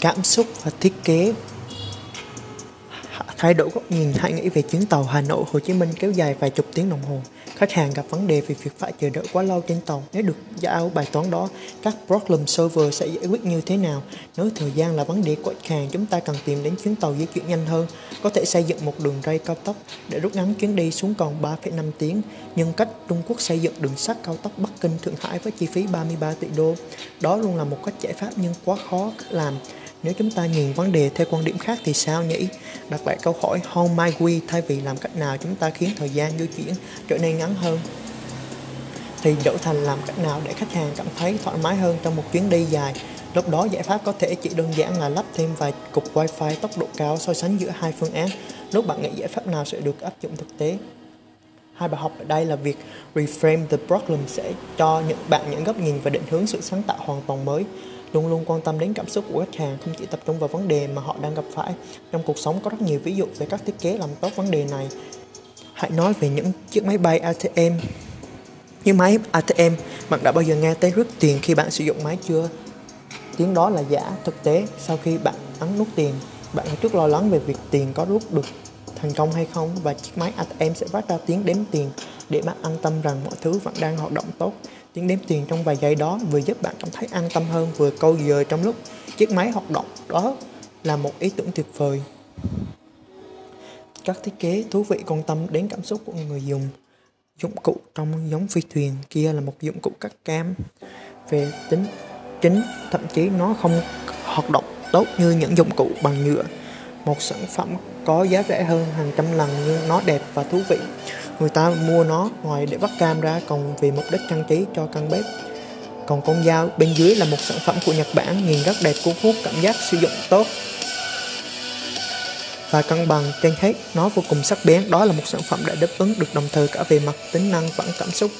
cảm xúc và thiết kế thay đổi góc nhìn hãy nghĩ về chuyến tàu Hà Nội Hồ Chí Minh kéo dài vài chục tiếng đồng hồ. Khách hàng gặp vấn đề vì việc phải chờ đợi quá lâu trên tàu. Nếu được giao bài toán đó, các problem solver sẽ giải quyết như thế nào? Nếu thời gian là vấn đề của khách hàng, chúng ta cần tìm đến chuyến tàu di chuyển nhanh hơn. Có thể xây dựng một đường ray cao tốc để rút ngắn chuyến đi xuống còn 3,5 tiếng. Nhưng cách Trung Quốc xây dựng đường sắt cao tốc Bắc Kinh Thượng Hải với chi phí 33 tỷ đô. Đó luôn là một cách giải pháp nhưng quá khó làm nếu chúng ta nhìn vấn đề theo quan điểm khác thì sao nhỉ? Đặt lại câu hỏi, how might we, thay vì làm cách nào chúng ta khiến thời gian di chuyển trở nên ngắn hơn thì đổi thành làm cách nào để khách hàng cảm thấy thoải mái hơn trong một chuyến đi dài. Lúc đó giải pháp có thể chỉ đơn giản là lắp thêm vài cục wifi tốc độ cao so sánh giữa hai phương án. Lúc bạn nghĩ giải pháp nào sẽ được áp dụng thực tế? Hai bài học ở đây là việc reframe the problem sẽ cho những bạn những góc nhìn và định hướng sự sáng tạo hoàn toàn mới luôn luôn quan tâm đến cảm xúc của khách hàng, không chỉ tập trung vào vấn đề mà họ đang gặp phải. Trong cuộc sống có rất nhiều ví dụ về các thiết kế làm tốt vấn đề này. Hãy nói về những chiếc máy bay ATM như máy ATM bạn đã bao giờ nghe tới rút tiền khi bạn sử dụng máy chưa? Tiếng đó là giả, thực tế. Sau khi bạn ấn nút tiền, bạn trước lo lắng về việc tiền có rút được thành công hay không và chiếc máy ATM sẽ phát ra tiếng đếm tiền để bạn an tâm rằng mọi thứ vẫn đang hoạt động tốt. Tiếng đếm tiền trong vài giây đó vừa giúp bạn cảm thấy an tâm hơn, vừa câu giờ trong lúc chiếc máy hoạt động. Đó là một ý tưởng tuyệt vời. Các thiết kế thú vị quan tâm đến cảm xúc của người dùng. Dụng cụ trong giống phi thuyền, kia là một dụng cụ cắt cam. Về tính chính thậm chí nó không hoạt động tốt như những dụng cụ bằng nhựa một sản phẩm có giá rẻ hơn hàng trăm lần nhưng nó đẹp và thú vị. Người ta mua nó ngoài để bắt cam ra còn vì mục đích trang trí cho căn bếp. Còn con dao bên dưới là một sản phẩm của Nhật Bản, nhìn rất đẹp cuốn hút, cảm giác sử dụng tốt và cân bằng trên hết. Nó vô cùng sắc bén, đó là một sản phẩm đã đáp ứng được đồng thời cả về mặt tính năng lẫn cảm xúc.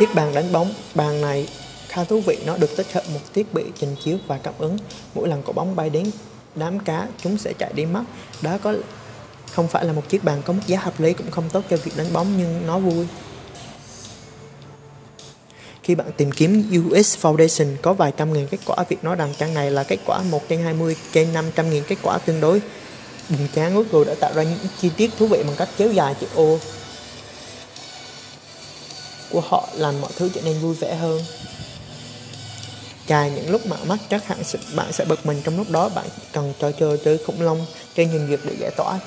Chiếc bàn đánh bóng, bàn này khá thú vị, nó được tích hợp một thiết bị trình chiếu và cảm ứng. Mỗi lần quả bóng bay đến đám cá, chúng sẽ chạy đi mất đó có không phải là một chiếc bàn có mức giá hợp lý cũng không tốt cho việc đánh bóng, nhưng nó vui. Khi bạn tìm kiếm US Foundation có vài trăm nghìn kết quả, việc nói rằng trang này là kết quả 1 trên 20 trên 500 nghìn kết quả tương đối. Buồn chán Google đã tạo ra những chi tiết thú vị bằng cách kéo dài chữ ô của họ làm mọi thứ trở nên vui vẻ hơn chai những lúc mà mắt chắc hẳn bạn sẽ bực mình trong lúc đó. Bạn cần trò chơi chơi khủng long, chơi nhìn việc để giải tỏa.